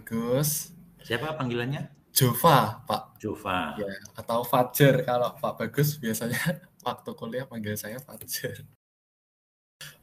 Bagus. Siapa panggilannya? Jova, Pak. Jova. Ya, atau Fajar kalau Pak Bagus biasanya waktu kuliah panggil saya Fajar.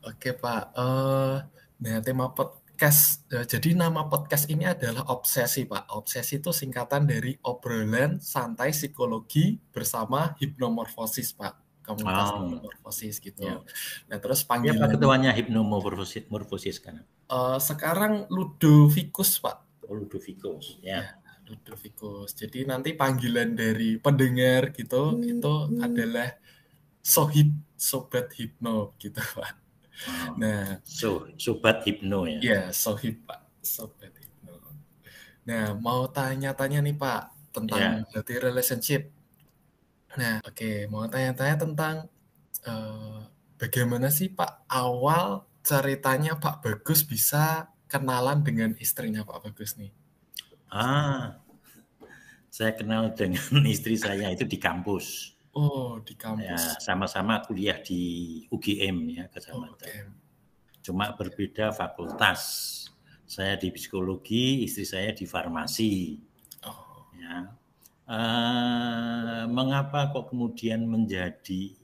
Oke Pak, uh, nah tema podcast, uh, jadi nama podcast ini adalah obsesi Pak. Obsesi itu singkatan dari obrolan santai psikologi bersama hipnomorfosis Pak komunitas oh. hipnomorfosis gitu. Ya. Nah terus panggilan. Siapa ketuanya hipnomorfosis kan? Uh, sekarang Ludovikus Pak. Oh, Ludovikus ya. ya. Ludovikus. Jadi nanti panggilan dari pendengar gitu hmm. itu adalah sohib sobat hipno gitu Pak. Oh. Nah, so, sobat hipno ya. Ya, sohib Pak, sobat hipno. Nah, mau tanya-tanya nih Pak tentang yeah. relationship Nah, oke, okay. mau tanya-tanya tentang uh, bagaimana sih Pak awal ceritanya Pak Bagus bisa kenalan dengan istrinya Pak Bagus nih? Ah, saya kenal dengan istri saya itu di kampus. Oh, di kampus. Ya, sama-sama kuliah di UGM ya, kecamatan. Oh, Cuma berbeda fakultas. Saya di psikologi, istri saya di farmasi. Oh. Ya uh, mengapa kok kemudian menjadi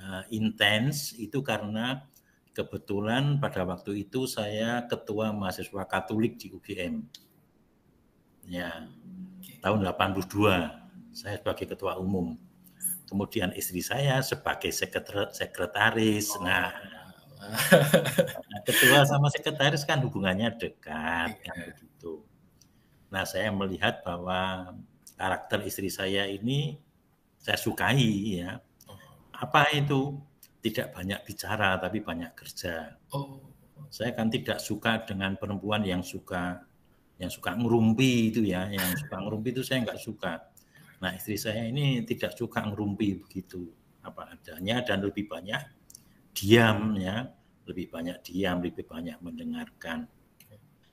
uh, intens itu karena kebetulan pada waktu itu saya ketua mahasiswa Katolik di UGM. Ya, tahun 82 saya sebagai ketua umum. Kemudian istri saya sebagai sekretaris. Oh. Nah, ketua sama sekretaris kan hubungannya dekat kan iya. begitu. Nah, saya melihat bahwa karakter istri saya ini saya sukai ya. Oh. Apa itu? Tidak banyak bicara tapi banyak kerja. Oh. Saya kan tidak suka dengan perempuan yang suka yang suka ngerumpi itu ya, yang suka ngerumpi itu saya nggak suka. Nah istri saya ini tidak suka ngerumpi begitu apa adanya dan lebih banyak diam ya, lebih banyak diam, lebih banyak mendengarkan.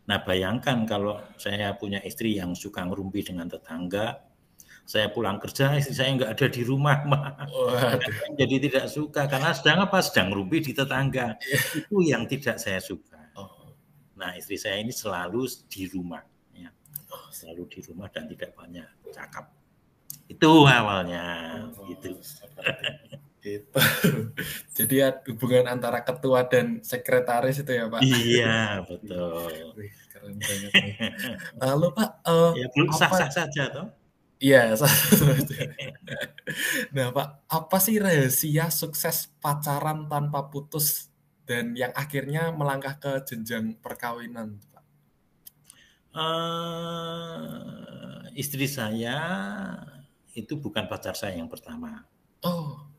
Nah bayangkan kalau saya punya istri yang suka ngerumpi dengan tetangga, saya pulang kerja, istri saya nggak ada di rumah, jadi tidak suka karena sedang apa? Sedang ngerumpi di tetangga. Itu yang tidak saya suka. Oh. Nah istri saya ini selalu di rumah, ya. selalu di rumah dan tidak banyak cakap. Itu awalnya, oh, gitu. Gitu. Jadi hubungan antara ketua dan sekretaris itu ya Pak? Iya betul. Wih, keren banget. Lalu Pak, uh, ya, sah-sah saja toh? Iya, Nah Pak, apa sih rahasia sukses pacaran tanpa putus dan yang akhirnya melangkah ke jenjang perkawinan? Pak? Uh, istri saya itu bukan pacar saya yang pertama. Oh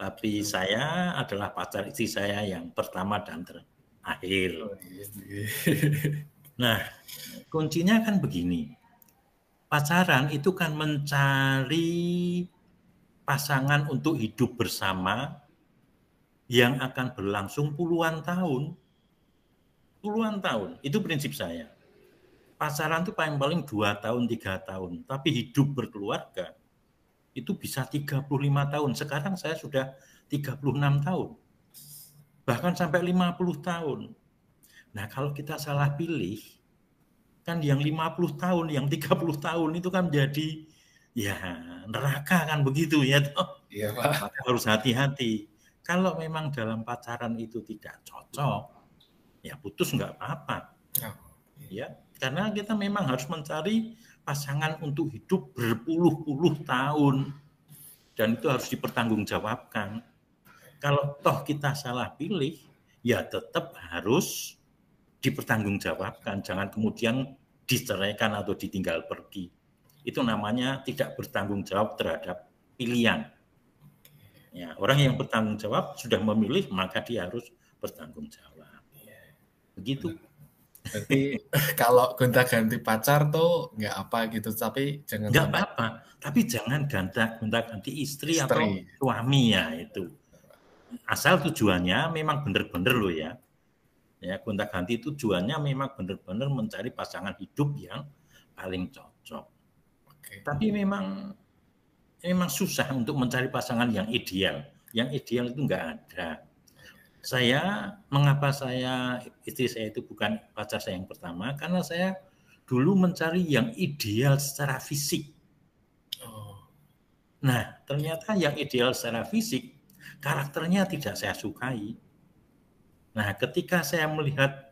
tapi saya adalah pacar istri saya yang pertama dan terakhir. Oh, iya. Nah, kuncinya kan begini. Pacaran itu kan mencari pasangan untuk hidup bersama yang akan berlangsung puluhan tahun. Puluhan tahun, itu prinsip saya. Pacaran itu paling-paling dua tahun, tiga tahun. Tapi hidup berkeluarga itu bisa 35 tahun. Sekarang saya sudah 36 tahun. Bahkan sampai 50 tahun. Nah, kalau kita salah pilih, kan yang 50 tahun, yang 30 tahun itu kan jadi ya neraka kan begitu ya toh. Iya, Pak. harus hati-hati. Kalau memang dalam pacaran itu tidak cocok, ya putus nggak apa-apa. Oh, iya. Ya, karena kita memang harus mencari pasangan untuk hidup berpuluh-puluh tahun dan itu harus dipertanggungjawabkan. Kalau toh kita salah pilih, ya tetap harus dipertanggungjawabkan. Jangan kemudian diceraikan atau ditinggal pergi. Itu namanya tidak bertanggung jawab terhadap pilihan. Ya, orang yang bertanggung jawab sudah memilih, maka dia harus bertanggung jawab. Begitu. Berarti kalau gonta-ganti pacar tuh nggak apa gitu, tapi jangan nggak apa-apa. Tapi jangan gonta gonta-ganti istri, istri atau suami ya itu. Asal tujuannya memang benar-benar loh ya. Ya gonta-ganti tujuannya memang benar-benar mencari pasangan hidup yang paling cocok. Oke. Tapi memang memang susah untuk mencari pasangan yang ideal. Yang ideal itu nggak ada. Saya mengapa saya istri saya itu bukan pacar saya yang pertama karena saya dulu mencari yang ideal secara fisik. Oh. Nah, ternyata yang ideal secara fisik karakternya tidak saya sukai. Nah, ketika saya melihat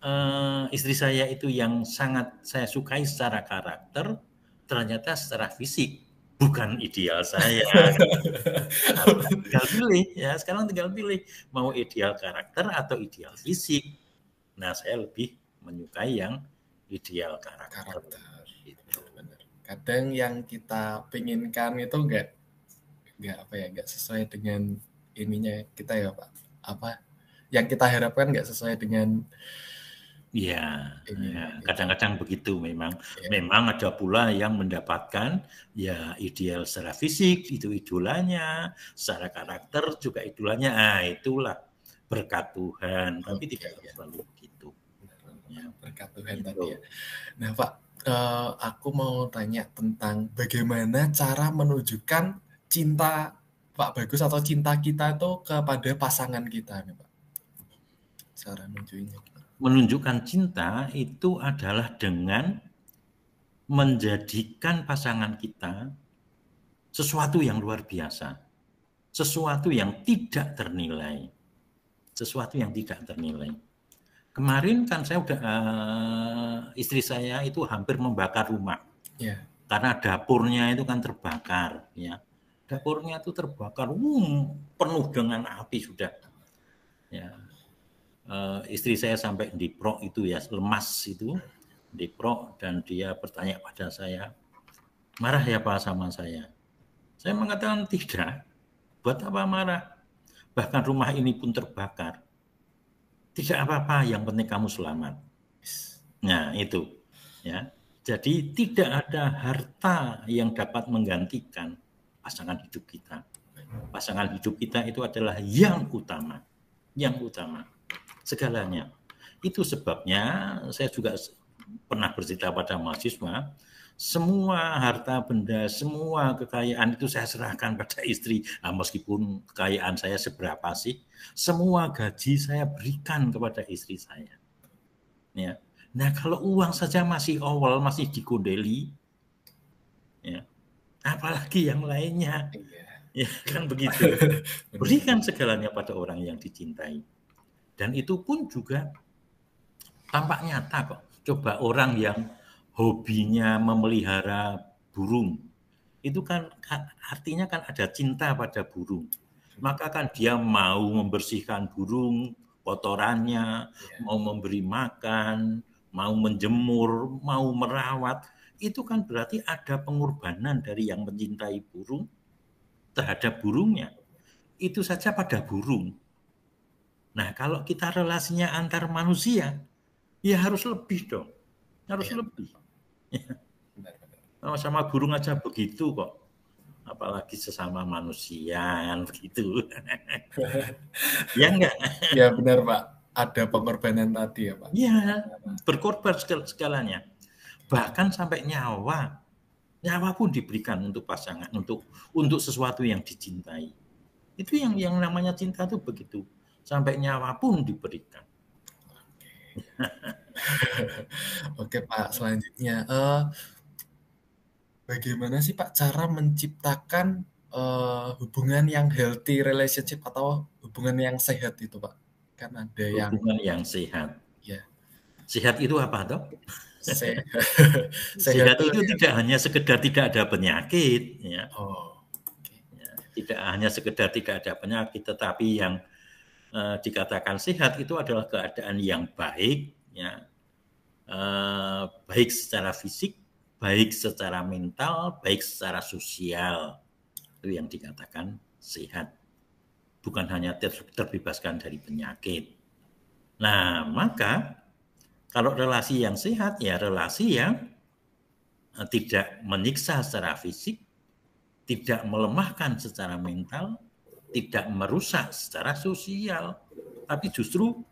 uh, istri saya itu yang sangat saya sukai secara karakter, ternyata secara fisik bukan ideal saya. tinggal pilih ya, sekarang tinggal pilih mau ideal karakter atau ideal fisik. Nah, saya lebih menyukai yang ideal karakter. karakter. Benar. Kadang yang kita pinginkan itu enggak enggak apa ya, enggak sesuai dengan ininya kita ya, Pak. Apa yang kita harapkan enggak sesuai dengan Iya, ya, kadang-kadang begitu memang. Ya. Memang ada pula yang mendapatkan ya ideal secara fisik itu idolanya, secara karakter juga idolanya. Ah, itulah berkat Tuhan, tapi tidak ya. selalu begitu. Ya, berkat Tuhan gitu. tadi ya. Nah, Pak, uh, aku mau tanya tentang bagaimana cara menunjukkan cinta Pak Bagus atau cinta kita itu kepada pasangan kita nih, Pak. Cara menunjukkan cinta itu adalah dengan menjadikan pasangan kita sesuatu yang luar biasa, sesuatu yang tidak ternilai, sesuatu yang tidak ternilai. Kemarin kan saya udah uh, istri saya itu hampir membakar rumah, yeah. karena dapurnya itu kan terbakar, ya. Dapurnya itu terbakar, um, penuh dengan api sudah. Ya, uh, istri saya sampai di pro itu ya lemas itu. Di pro dan dia bertanya pada saya marah ya pak sama saya? Saya mengatakan tidak. Buat apa marah? Bahkan rumah ini pun terbakar. Tidak apa-apa yang penting kamu selamat. Nah itu ya. Jadi tidak ada harta yang dapat menggantikan pasangan hidup kita. Pasangan hidup kita itu adalah yang utama yang utama segalanya. Itu sebabnya saya juga pernah bercerita pada mahasiswa, semua harta benda, semua kekayaan itu saya serahkan pada istri. Nah, meskipun kekayaan saya seberapa sih, semua gaji saya berikan kepada istri saya. Ya. Nah, kalau uang saja masih awal, masih dikondeli, ya, apalagi yang lainnya. Iya. Ya kan begitu. Berikan segalanya pada orang yang dicintai. Dan itu pun juga tampak nyata kok. Coba orang yang hobinya memelihara burung, itu kan artinya kan ada cinta pada burung. Maka kan dia mau membersihkan burung, kotorannya, yeah. mau memberi makan, mau menjemur, mau merawat. Itu kan berarti ada pengorbanan dari yang mencintai burung terhadap burungnya. Itu saja pada burung Nah, kalau kita relasinya antar manusia, ya harus lebih dong. Harus ya. lebih. Sama sama burung aja begitu kok. Apalagi sesama manusia kan begitu. ya enggak? Ya benar, Pak. Ada pengorbanan tadi ya, Pak. Iya, berkorban segalanya. Bahkan sampai nyawa. Nyawa pun diberikan untuk pasangan, untuk untuk sesuatu yang dicintai. Itu yang yang namanya cinta itu begitu sampai nyawa pun diberikan. Oke Pak, selanjutnya uh, bagaimana sih Pak cara menciptakan uh, hubungan yang healthy relationship atau hubungan yang sehat itu Pak? Kan ada yang hubungan yang sehat. Ya. Sehat itu apa dok? sehat, sehat itu ya. tidak hanya sekedar tidak ada penyakit, ya. Oh, okay. ya. Tidak hanya sekedar tidak ada penyakit, tetapi yang eh, dikatakan sehat itu adalah keadaan yang baik, ya, eh, baik secara fisik, baik secara mental, baik secara sosial. Itu yang dikatakan sehat. Bukan hanya ter terbebaskan dari penyakit. Nah, maka kalau relasi yang sehat ya relasi yang eh, tidak menyiksa secara fisik, tidak melemahkan secara mental, tidak merusak secara sosial, tapi justru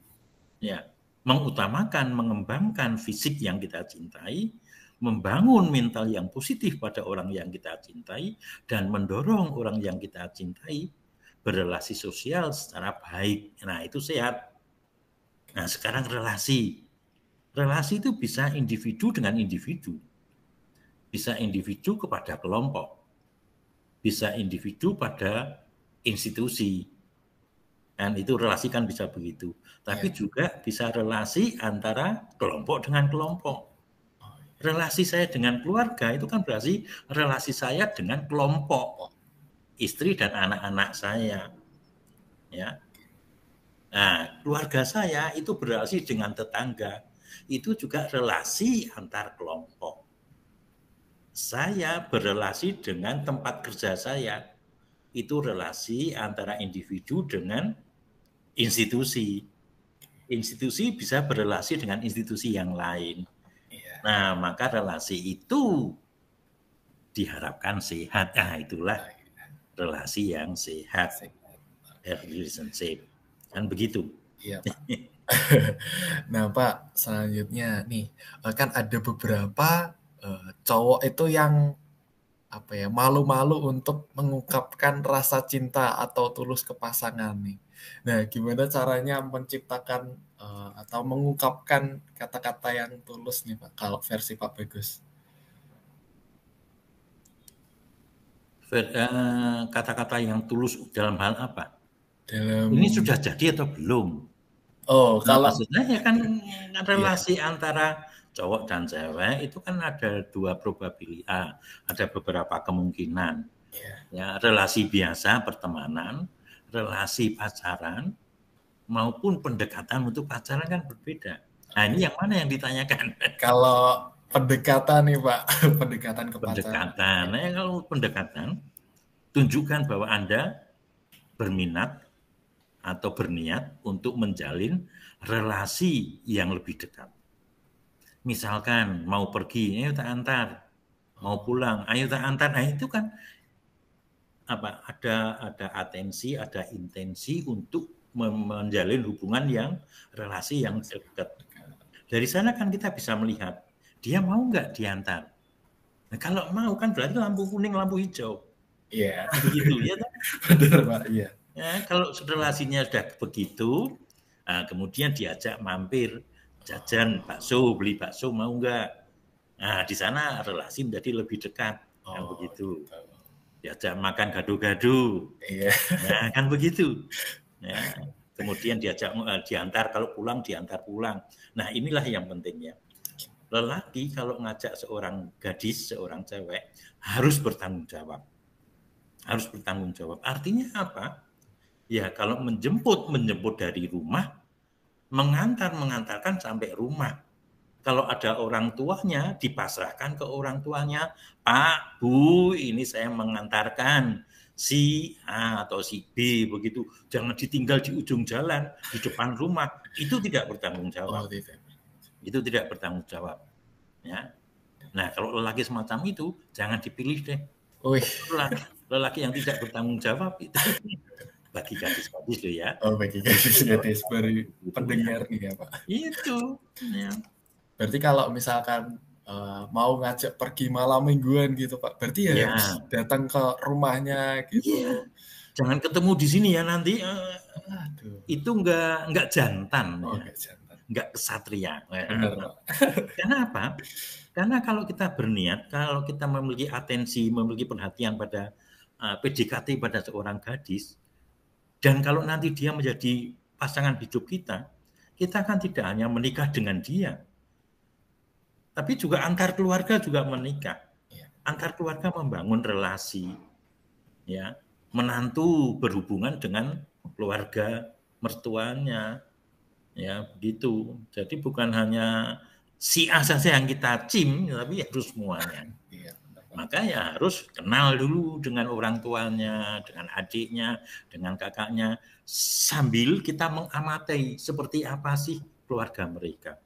ya mengutamakan, mengembangkan fisik yang kita cintai, membangun mental yang positif pada orang yang kita cintai, dan mendorong orang yang kita cintai berrelasi sosial secara baik. Nah, itu sehat. Nah, sekarang relasi. Relasi itu bisa individu dengan individu. Bisa individu kepada kelompok. Bisa individu pada institusi. Dan itu relasi kan bisa begitu. Tapi ya. juga bisa relasi antara kelompok dengan kelompok. Relasi saya dengan keluarga itu kan berarti relasi saya dengan kelompok istri dan anak-anak saya. Ya. Nah, keluarga saya itu berrelasi dengan tetangga. Itu juga relasi antar kelompok. Saya berrelasi dengan tempat kerja saya. Itu relasi antara individu dengan institusi. Institusi bisa berrelasi dengan institusi yang lain. Iya. Nah, maka relasi itu diharapkan sehat. Nah, itulah relasi yang sehat. Relationship. Kan begitu. Iya, Pak. nah, Pak, selanjutnya nih, eh, kan ada beberapa uh, cowok itu yang apa ya malu-malu untuk mengungkapkan rasa cinta atau tulus ke pasangan nih. Nah, gimana caranya menciptakan uh, atau mengungkapkan kata-kata yang tulus nih Pak? Kalau versi Pak Bagus. Kata-kata yang tulus dalam hal apa? Dalam... Ini sudah jadi atau belum? Oh, nah, kalau maksudnya ya kan relasi yeah. antara cowok dan cewek itu kan ada dua probabilitas, ada beberapa kemungkinan. Yeah. Ya, relasi biasa pertemanan, relasi pacaran maupun pendekatan untuk pacaran kan berbeda. Nah, ini yang mana yang ditanyakan? Kalau pendekatan nih, Pak, pendekatan ke Pendekatan. Nah, kalau pendekatan tunjukkan bahwa Anda berminat atau berniat untuk menjalin relasi yang lebih dekat. Misalkan mau pergi, ayo tak antar, mau pulang, ayo tak antar. Nah itu kan apa? Ada ada atensi, ada intensi untuk menjalin hubungan yang relasi yang dekat. Dari sana kan kita bisa melihat dia mau nggak diantar. Nah, kalau mau kan berarti lampu kuning, lampu hijau. Iya. Yeah. Begitu ya. Benar Pak. Iya. Ya, kalau relasinya sudah begitu, nah, kemudian diajak mampir jajan bakso, beli bakso mau enggak? Nah, di sana relasi menjadi lebih dekat, kan oh, kan begitu. Diajak makan gado-gado, iya. nah, kan begitu. Ya, kemudian diajak uh, diantar kalau pulang diantar pulang. Nah, inilah yang pentingnya. Lelaki kalau ngajak seorang gadis, seorang cewek harus bertanggung jawab. Harus bertanggung jawab. Artinya apa? Ya kalau menjemput, menjemput dari rumah, mengantar, mengantarkan sampai rumah. Kalau ada orang tuanya, dipasrahkan ke orang tuanya. Pak, Bu, ini saya mengantarkan si A atau si B begitu. Jangan ditinggal di ujung jalan, di depan rumah. Itu tidak bertanggung jawab. Oh, tidak. Itu tidak bertanggung jawab. Ya. Nah, kalau lelaki semacam itu, jangan dipilih deh. Lelaki, lelaki yang tidak bertanggung jawab itu bagi gadis-gadis loh ya. Oh, bagi gadis-gadis baru pendengar nih ya Pak. Itu. Ya. Berarti kalau misalkan uh, mau ngajak pergi malam mingguan gitu Pak, berarti ya, ya. datang ke rumahnya gitu. Ya. Jangan ketemu di sini ya nanti. Uh, Aduh. Itu enggak enggak jantan. Oh, ya. enggak jantan. Enggak kesatria. Benar, Pak. Kenapa? Karena kalau kita berniat, kalau kita memiliki atensi, memiliki perhatian pada uh, eh, PDKT pada seorang gadis, dan kalau nanti dia menjadi pasangan hidup kita, kita kan tidak hanya menikah dengan dia, tapi juga antar keluarga juga menikah. Iya. Antar keluarga membangun relasi, ya, menantu berhubungan dengan keluarga mertuanya, ya begitu. Jadi bukan hanya si A saja yang kita cim, tapi harus semuanya. Maka ya harus kenal dulu dengan orang tuanya, dengan adiknya, dengan kakaknya, sambil kita mengamati seperti apa sih keluarga mereka.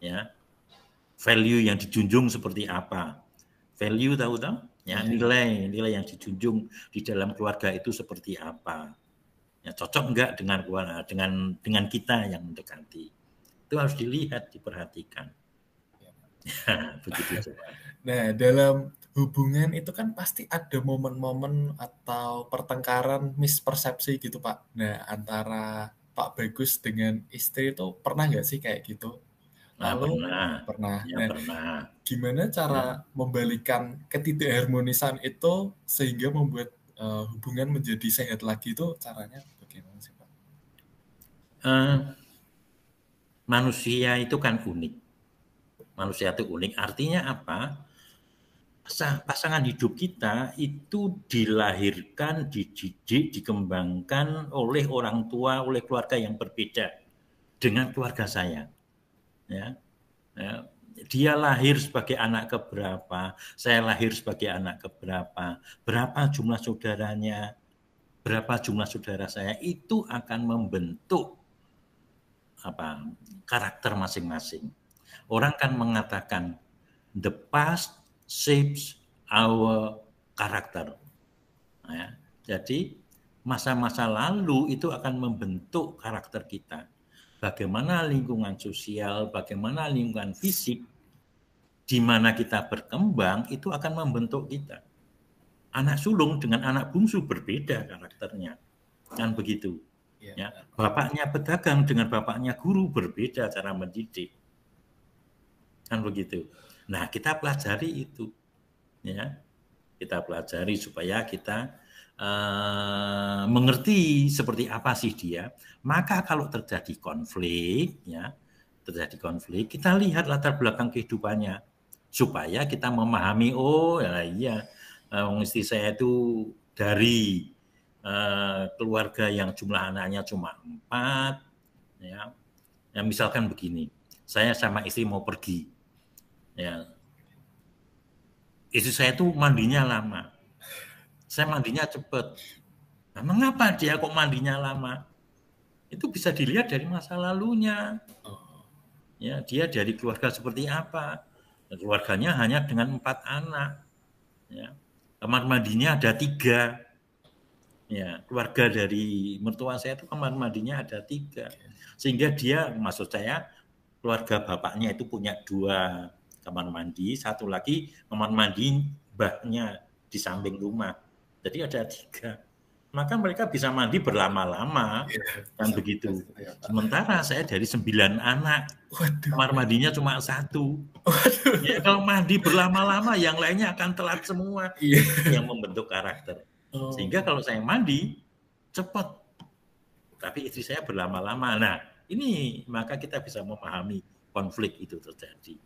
Ya, value yang dijunjung seperti apa? Value tahu tahu? Ya, iya. nilai nilai yang dijunjung di dalam keluarga itu seperti apa? Ya, cocok enggak dengan dengan dengan kita yang mendekati? Itu harus dilihat, diperhatikan. Ya, begitu. Nah, dalam hubungan itu kan pasti ada momen-momen atau pertengkaran mispersepsi gitu Pak. Nah antara Pak Bagus dengan istri itu pernah nggak sih kayak gitu? Nah, Lalu pernah. Pernah. Ya, nah, pernah. Gimana cara ya. membalikan ketidakharmonisan itu sehingga membuat uh, hubungan menjadi sehat lagi itu caranya bagaimana sih Pak? Uh, manusia itu kan unik. Manusia itu unik. Artinya apa? Pasangan hidup kita itu dilahirkan, dididik, dikembangkan oleh orang tua, oleh keluarga yang berbeda dengan keluarga saya. Ya, ya dia lahir sebagai anak keberapa, saya lahir sebagai anak keberapa, berapa jumlah saudaranya, berapa jumlah saudara saya itu akan membentuk apa karakter masing-masing. Orang kan mengatakan the past shapes our character. Ya, jadi masa-masa lalu itu akan membentuk karakter kita. Bagaimana lingkungan sosial, bagaimana lingkungan fisik, di mana kita berkembang itu akan membentuk kita. Anak sulung dengan anak bungsu berbeda karakternya, kan begitu. Iya, ya, bapaknya pedagang dengan bapaknya guru berbeda cara mendidik. Kan begitu. Nah, kita pelajari itu. Ya. Kita pelajari supaya kita uh, mengerti seperti apa sih dia. Maka kalau terjadi konflik, ya, terjadi konflik, kita lihat latar belakang kehidupannya supaya kita memahami oh ya iya uh, istri saya itu dari Eh, keluarga yang jumlah anaknya cuma empat, ya, ya misalkan begini, saya sama istri mau pergi, ya, istri saya tuh mandinya lama, saya mandinya cepet, nah, mengapa dia kok mandinya lama? Itu bisa dilihat dari masa lalunya, ya dia dari keluarga seperti apa, keluarganya hanya dengan empat anak, ya, kamar mandinya ada tiga, ya keluarga dari mertua saya itu kamar mandinya ada tiga. Sehingga dia maksud saya keluarga bapaknya itu punya dua kamar mandi satu lagi kamar mandi mbahnya di samping rumah jadi ada tiga maka mereka bisa mandi berlama-lama kan begitu sementara saya dari sembilan anak Waduh. kamar mandinya cuma satu Waduh. Ya, kalau mandi berlama-lama yang lainnya akan telat semua iya. yang membentuk karakter Oh. Sehingga kalau saya mandi cepat. Tapi istri saya berlama-lama. Nah, ini maka kita bisa memahami konflik itu terjadi.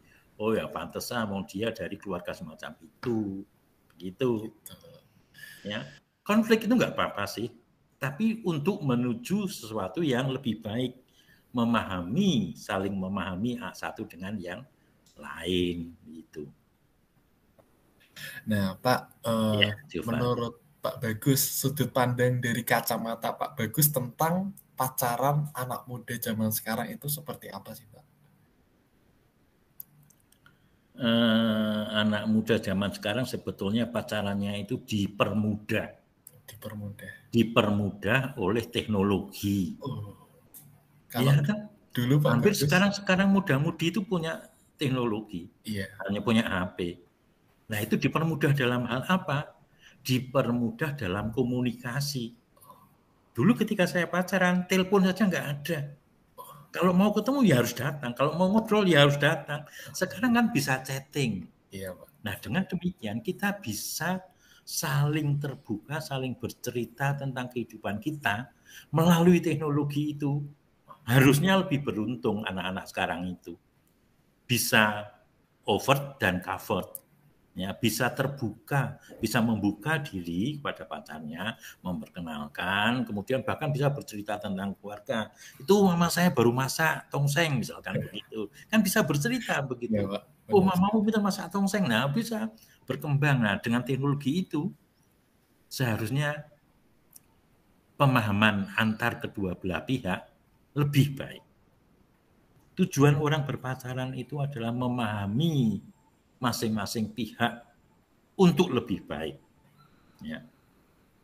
Oh ya, pantas mau dia dari keluarga semacam itu. Begitu. Ya. Konflik itu nggak apa-apa sih. Tapi untuk menuju sesuatu yang lebih baik, memahami, saling memahami satu dengan yang lain gitu. Nah, Pak, uh, ya, menurut Pak Bagus, sudut pandang dari kacamata Pak Bagus tentang pacaran anak muda zaman sekarang itu seperti apa sih Pak? Uh, anak muda zaman sekarang sebetulnya pacarannya itu dipermudah. Dipermudah. Dipermudah oleh teknologi. Oh. Kalau ya kan? Dulu Pak Hampir Bagus, sekarang sekarang muda-mudi itu punya teknologi. Iya. Hanya punya HP. Nah, itu dipermudah dalam hal apa? dipermudah dalam komunikasi. Dulu ketika saya pacaran, telepon saja nggak ada. Kalau mau ketemu ya harus datang, kalau mau ngobrol ya harus datang. Sekarang kan bisa chatting. Iya, Pak. Nah, dengan demikian kita bisa saling terbuka, saling bercerita tentang kehidupan kita melalui teknologi itu. Harusnya lebih beruntung anak-anak sekarang itu. Bisa over dan covered ya bisa terbuka, bisa membuka diri kepada pacarnya, memperkenalkan, kemudian bahkan bisa bercerita tentang keluarga. Itu mama saya baru masak tongseng misalkan begitu. Kan bisa bercerita begitu. Ya, Pak. Oh, mamamu bisa masak tongseng. Nah, bisa berkembang. Nah, dengan teknologi itu seharusnya pemahaman antar kedua belah pihak lebih baik. Tujuan orang berpacaran itu adalah memahami masing-masing pihak untuk lebih baik. Ya.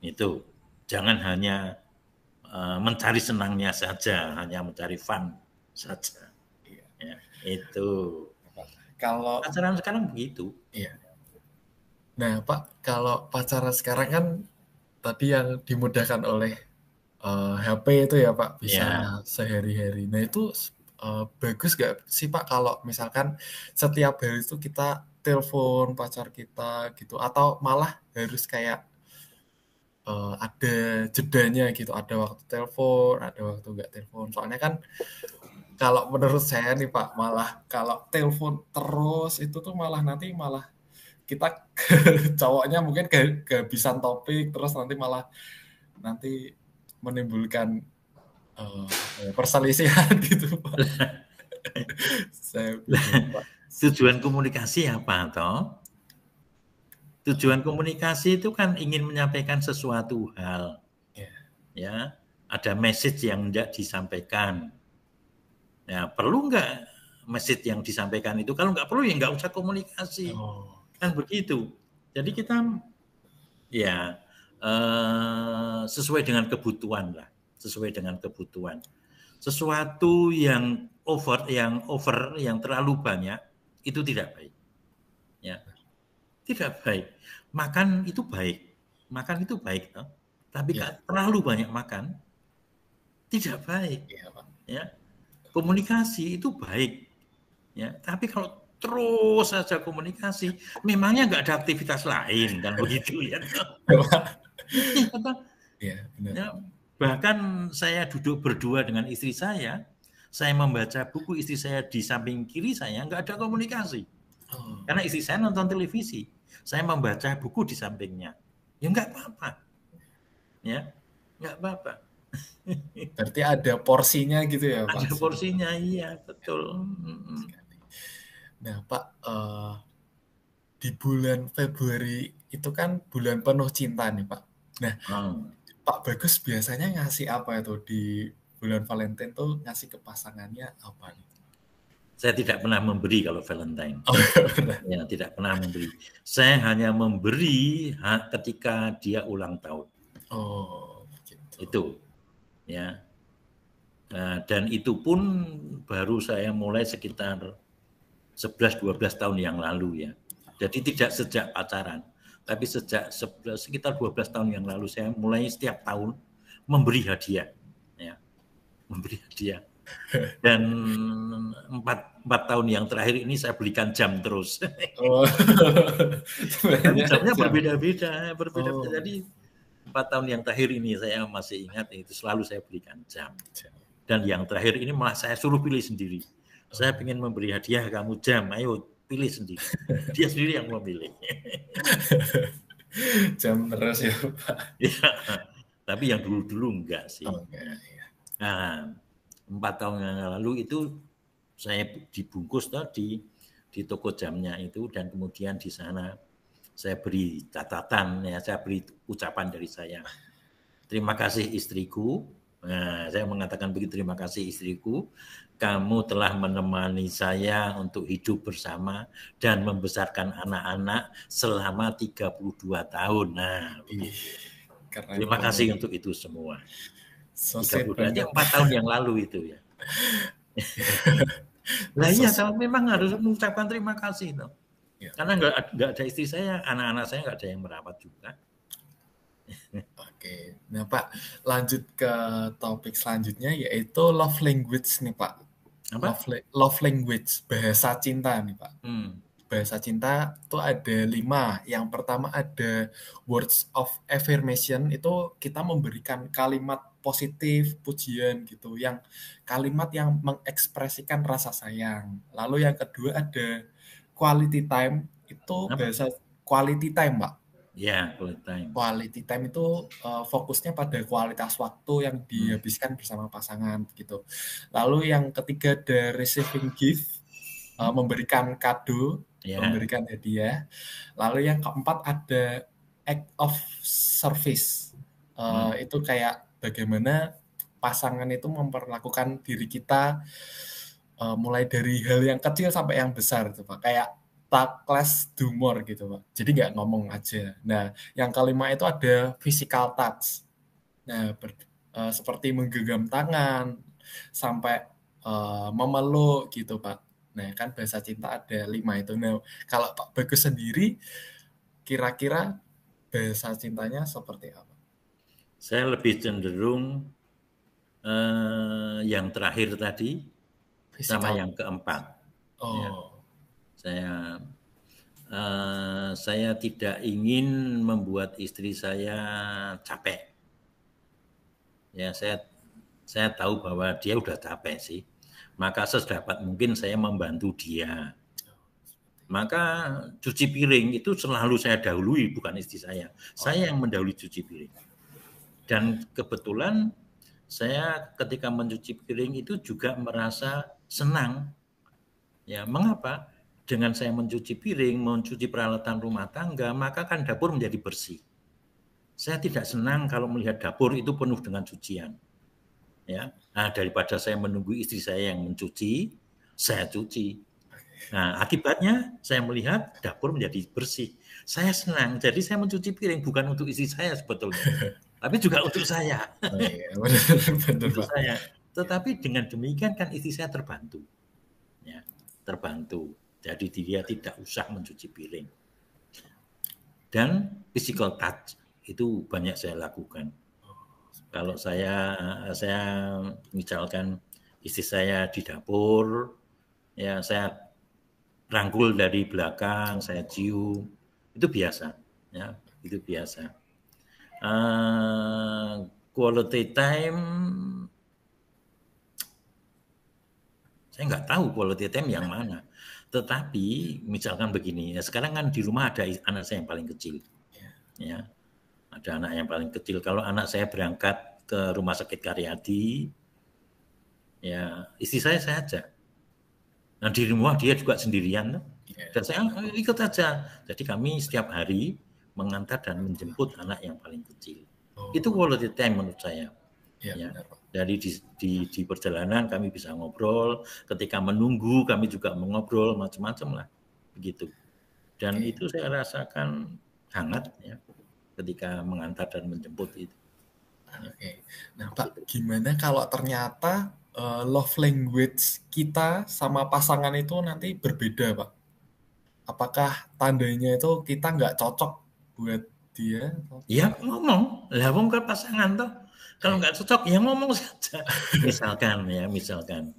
Itu jangan hanya uh, mencari senangnya saja, hanya mencari fun saja. Iya. Ya, itu. Kalau acara sekarang begitu. Iya. Nah, Pak, kalau pacaran sekarang kan tadi yang dimudahkan oleh uh, eh, HP itu ya, Pak, bisa yeah. sehari-hari. Nah, itu uh, bagus gak sih, Pak, kalau misalkan setiap hari itu kita telepon pacar kita gitu atau malah harus kayak uh, ada jedanya gitu, ada waktu telepon, ada waktu nggak telepon. Soalnya kan kalau menurut saya nih Pak, malah kalau telepon terus itu tuh malah nanti malah kita cowoknya mungkin ke kehabisan topik terus nanti malah nanti menimbulkan uh, perselisihan gitu Pak. saya Pak. Tujuan komunikasi apa toh? Tujuan komunikasi itu kan ingin menyampaikan sesuatu hal. Yeah. Ya, ada message yang tidak disampaikan Ya, perlu nggak message yang disampaikan itu? Kalau nggak perlu ya nggak usah komunikasi. Oh. Kan begitu. Jadi kita ya eh, sesuai dengan kebutuhan lah, sesuai dengan kebutuhan. Sesuatu yang over, yang over, yang terlalu banyak itu tidak baik. Ya, tidak baik. Makan itu baik, makan itu baik, toh. tapi ya. terlalu banyak makan tidak baik. Ya, Pak. ya komunikasi itu baik ya tapi kalau terus saja komunikasi memangnya nggak ada aktivitas lain kan begitu ya ya, ya, bahkan saya duduk berdua dengan istri saya saya membaca buku istri saya di samping kiri saya nggak ada komunikasi oh. karena istri saya nonton televisi saya membaca buku di sampingnya ya nggak apa-apa ya nggak apa-apa Berarti ada porsinya gitu ya Pak? Ada porsinya, iya betul. Nah Pak, uh, di bulan Februari itu kan bulan penuh cinta nih Pak. Nah hmm. Pak Bagus biasanya ngasih apa itu di bulan Valentine tuh ngasih ke pasangannya apa nih? Saya tidak pernah memberi kalau Valentine. Oh, ya, tidak pernah memberi. Saya hanya memberi ketika dia ulang tahun. Oh, gitu. Itu ya nah, dan itu pun baru saya mulai sekitar 11-12 tahun yang lalu ya jadi tidak sejak pacaran tapi sejak 11, sekitar 12 tahun yang lalu saya mulai setiap tahun memberi hadiah ya memberi hadiah dan empat, empat tahun yang terakhir ini saya belikan jam terus. Oh. jamnya berbeda-beda, berbeda-beda. Oh. Jadi empat tahun yang terakhir ini saya masih ingat itu selalu saya berikan jam. Dan yang terakhir ini malah saya suruh pilih sendiri. Saya ingin memberi hadiah kamu jam, ayo pilih sendiri. Dia sendiri yang memilih. jam terus ya Pak. Ya, tapi yang dulu-dulu enggak sih. Oh, enggak, ya. Nah, empat tahun yang lalu itu saya dibungkus tuh di di toko jamnya itu dan kemudian di sana saya beri catatan ya saya beri ucapan dari saya terima kasih istriku nah, saya mengatakan begitu terima kasih istriku. Kamu telah menemani saya untuk hidup bersama dan membesarkan anak-anak selama 32 tahun. Nah Keren terima kasih untuk itu semua. So 32 aja empat tahun yang lalu itu ya. Nah iya kalau memang harus mengucapkan terima kasih no. Ya. Karena nggak nggak ada istri saya, anak-anak saya nggak ada yang merawat juga. Oke, nah Pak, lanjut ke topik selanjutnya yaitu love language nih Pak. Apa? Love, love language, bahasa cinta nih Pak. Hmm. Bahasa cinta itu ada lima. Yang pertama ada words of affirmation, itu kita memberikan kalimat positif, pujian gitu, yang kalimat yang mengekspresikan rasa sayang. Lalu yang kedua ada quality time itu Apa? bahasa quality time, Pak. Ya, quality time. Quality time itu uh, fokusnya pada kualitas waktu yang dihabiskan hmm. bersama pasangan gitu. Lalu yang ketiga the receiving gift, uh, memberikan kado, yeah. memberikan hadiah. Lalu yang keempat ada act of service. Uh, hmm. Itu kayak bagaimana pasangan itu memperlakukan diri kita uh, mulai dari hal yang kecil sampai yang besar itu pak kayak kelas humor gitu pak jadi nggak ngomong aja nah yang kelima itu ada physical touch nah ber, uh, seperti menggenggam tangan sampai uh, memeluk gitu pak nah kan bahasa cinta ada lima itu nah kalau pak bagus sendiri kira-kira bahasa cintanya seperti apa? Saya lebih cenderung eh, yang terakhir tadi Physical. sama yang keempat. Oh. Ya. Saya uh, saya tidak ingin membuat istri saya capek. Ya saya saya tahu bahwa dia udah capek sih. Maka sedapat mungkin saya membantu dia maka cuci piring itu selalu saya dahului, bukan istri saya. Saya yang mendahului cuci piring. Dan kebetulan saya ketika mencuci piring itu juga merasa senang. Ya, mengapa? Dengan saya mencuci piring, mencuci peralatan rumah tangga, maka kan dapur menjadi bersih. Saya tidak senang kalau melihat dapur itu penuh dengan cucian. Ya, nah daripada saya menunggu istri saya yang mencuci, saya cuci Nah, akibatnya saya melihat dapur menjadi bersih. Saya senang, jadi saya mencuci piring bukan untuk istri saya sebetulnya, tapi juga untuk saya. Oh, iya, untuk saya. Tetapi dengan demikian kan istri saya terbantu, ya, terbantu. Jadi dia tidak usah mencuci piring. Dan physical touch itu banyak saya lakukan. Kalau saya saya misalkan istri saya di dapur, ya saya rangkul dari belakang, saya cium, itu biasa, ya, itu biasa. Uh, quality time, saya nggak tahu quality time yang mana. Tetapi misalkan begini, ya sekarang kan di rumah ada anak saya yang paling kecil, ya, ada anak yang paling kecil. Kalau anak saya berangkat ke rumah sakit Karyadi, ya istri saya saya ajak Nah di rumah dia juga sendirian. Yeah. Dan saya ikut saja. Jadi kami setiap hari mengantar dan menjemput anak yang paling kecil. Oh. Itu quality time menurut saya. Yeah, ya. Dari di, di, di perjalanan kami bisa ngobrol, ketika menunggu kami juga mengobrol macam-macam lah, begitu. Dan itu saya rasakan hangat ya, ketika mengantar dan menjemput itu. Oke. Okay. Nah Pak, gimana kalau ternyata uh, love language kita sama pasangan itu nanti berbeda, Pak? Apakah tandanya itu kita nggak cocok buat dia? Ya ngomong, lah ke pasangan toh. Kalau nggak cocok ya ngomong saja. misalkan ya, misalkan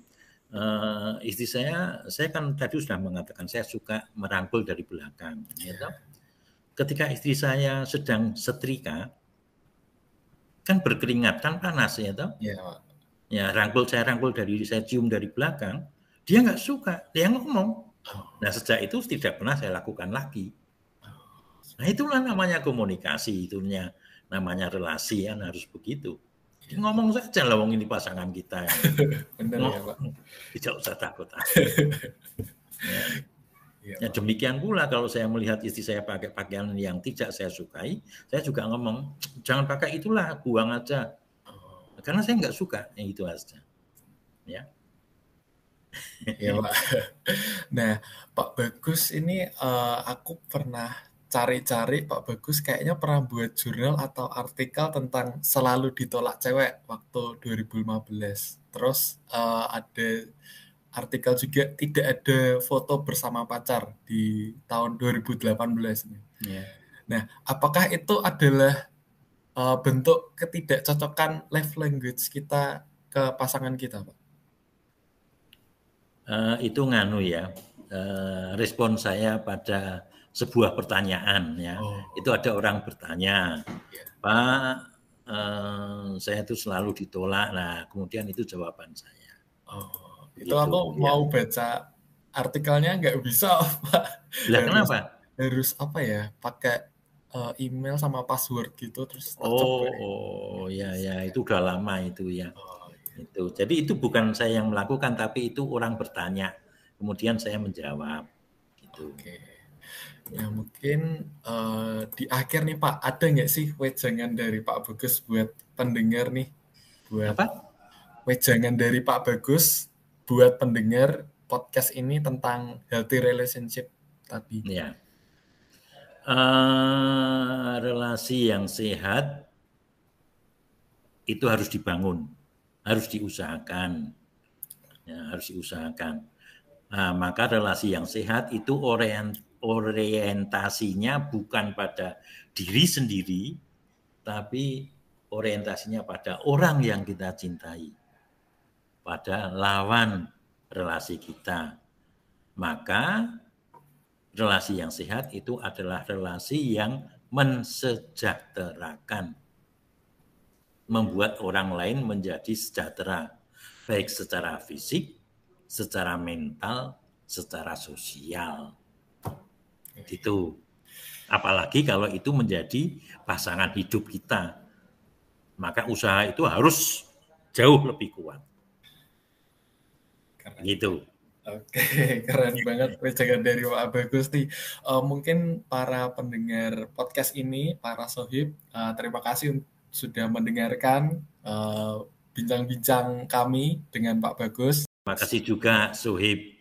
uh, istri saya, saya kan tadi sudah mengatakan saya suka merangkul dari belakang. Ya, toh? Ketika istri saya sedang setrika, kan berkeringat kan panas ya toh. Ya, ya rangkul saya rangkul dari saya cium dari belakang, dia nggak suka, dia ngomong. Nah sejak itu tidak pernah saya lakukan lagi. Nah itulah namanya komunikasi, itunya namanya relasi kan harus begitu. Dia ngomong saja lah wong ini pasangan kita. Ya. Benar ya Pak. Tidak usah takut. ya. Ya, demikian pula kalau saya melihat istri saya pakai pakaian yang tidak saya sukai, saya juga ngomong, jangan pakai itulah, buang aja. Karena saya nggak suka yang itu aja. Ya. ya Pak. Nah Pak Bagus ini uh, aku pernah cari-cari Pak Bagus kayaknya pernah buat jurnal atau artikel tentang selalu ditolak cewek waktu 2015. Terus uh, ada artikel juga tidak ada foto bersama pacar di tahun 2018 ini. Yeah. Nah, apakah itu adalah uh, bentuk ketidakcocokan love language kita ke pasangan kita, Pak? Uh, itu nganu ya, uh, respon saya pada sebuah pertanyaan ya. Oh. Itu ada orang bertanya, yeah. Pak, uh, saya itu selalu ditolak. Nah, kemudian itu jawaban saya. Oh, itu, itu aku ya. mau baca artikelnya nggak bisa, Pak. Lah kenapa? Harus apa ya? Pakai uh, email sama password gitu terus oh oh ya ya itu udah lama itu ya oh, iya. itu jadi itu bukan saya yang melakukan tapi itu orang bertanya kemudian saya menjawab gitu oke ya mungkin uh, di akhir nih Pak ada nggak sih wejangan dari Pak Bagus buat pendengar nih? Buat apa? wejangan dari Pak Bagus buat pendengar podcast ini tentang healthy relationship tadi. Ya uh, relasi yang sehat itu harus dibangun, harus diusahakan, ya, harus diusahakan. Nah, maka relasi yang sehat itu orient, orientasinya bukan pada diri sendiri, tapi orientasinya pada orang yang kita cintai, pada lawan relasi kita. Maka relasi yang sehat itu adalah relasi yang mensejahterakan, membuat orang lain menjadi sejahtera, baik secara fisik, secara mental, secara sosial. Gitu. Apalagi kalau itu menjadi pasangan hidup kita. Maka usaha itu harus jauh lebih kuat. Keren. Gitu. Oke, keren banget wejangan dari Pak Bagus nih. Uh, mungkin para pendengar podcast ini, para sohib, uh, terima kasih sudah mendengarkan bincang-bincang uh, bincang kami dengan Pak Bagus. Terima kasih juga sohib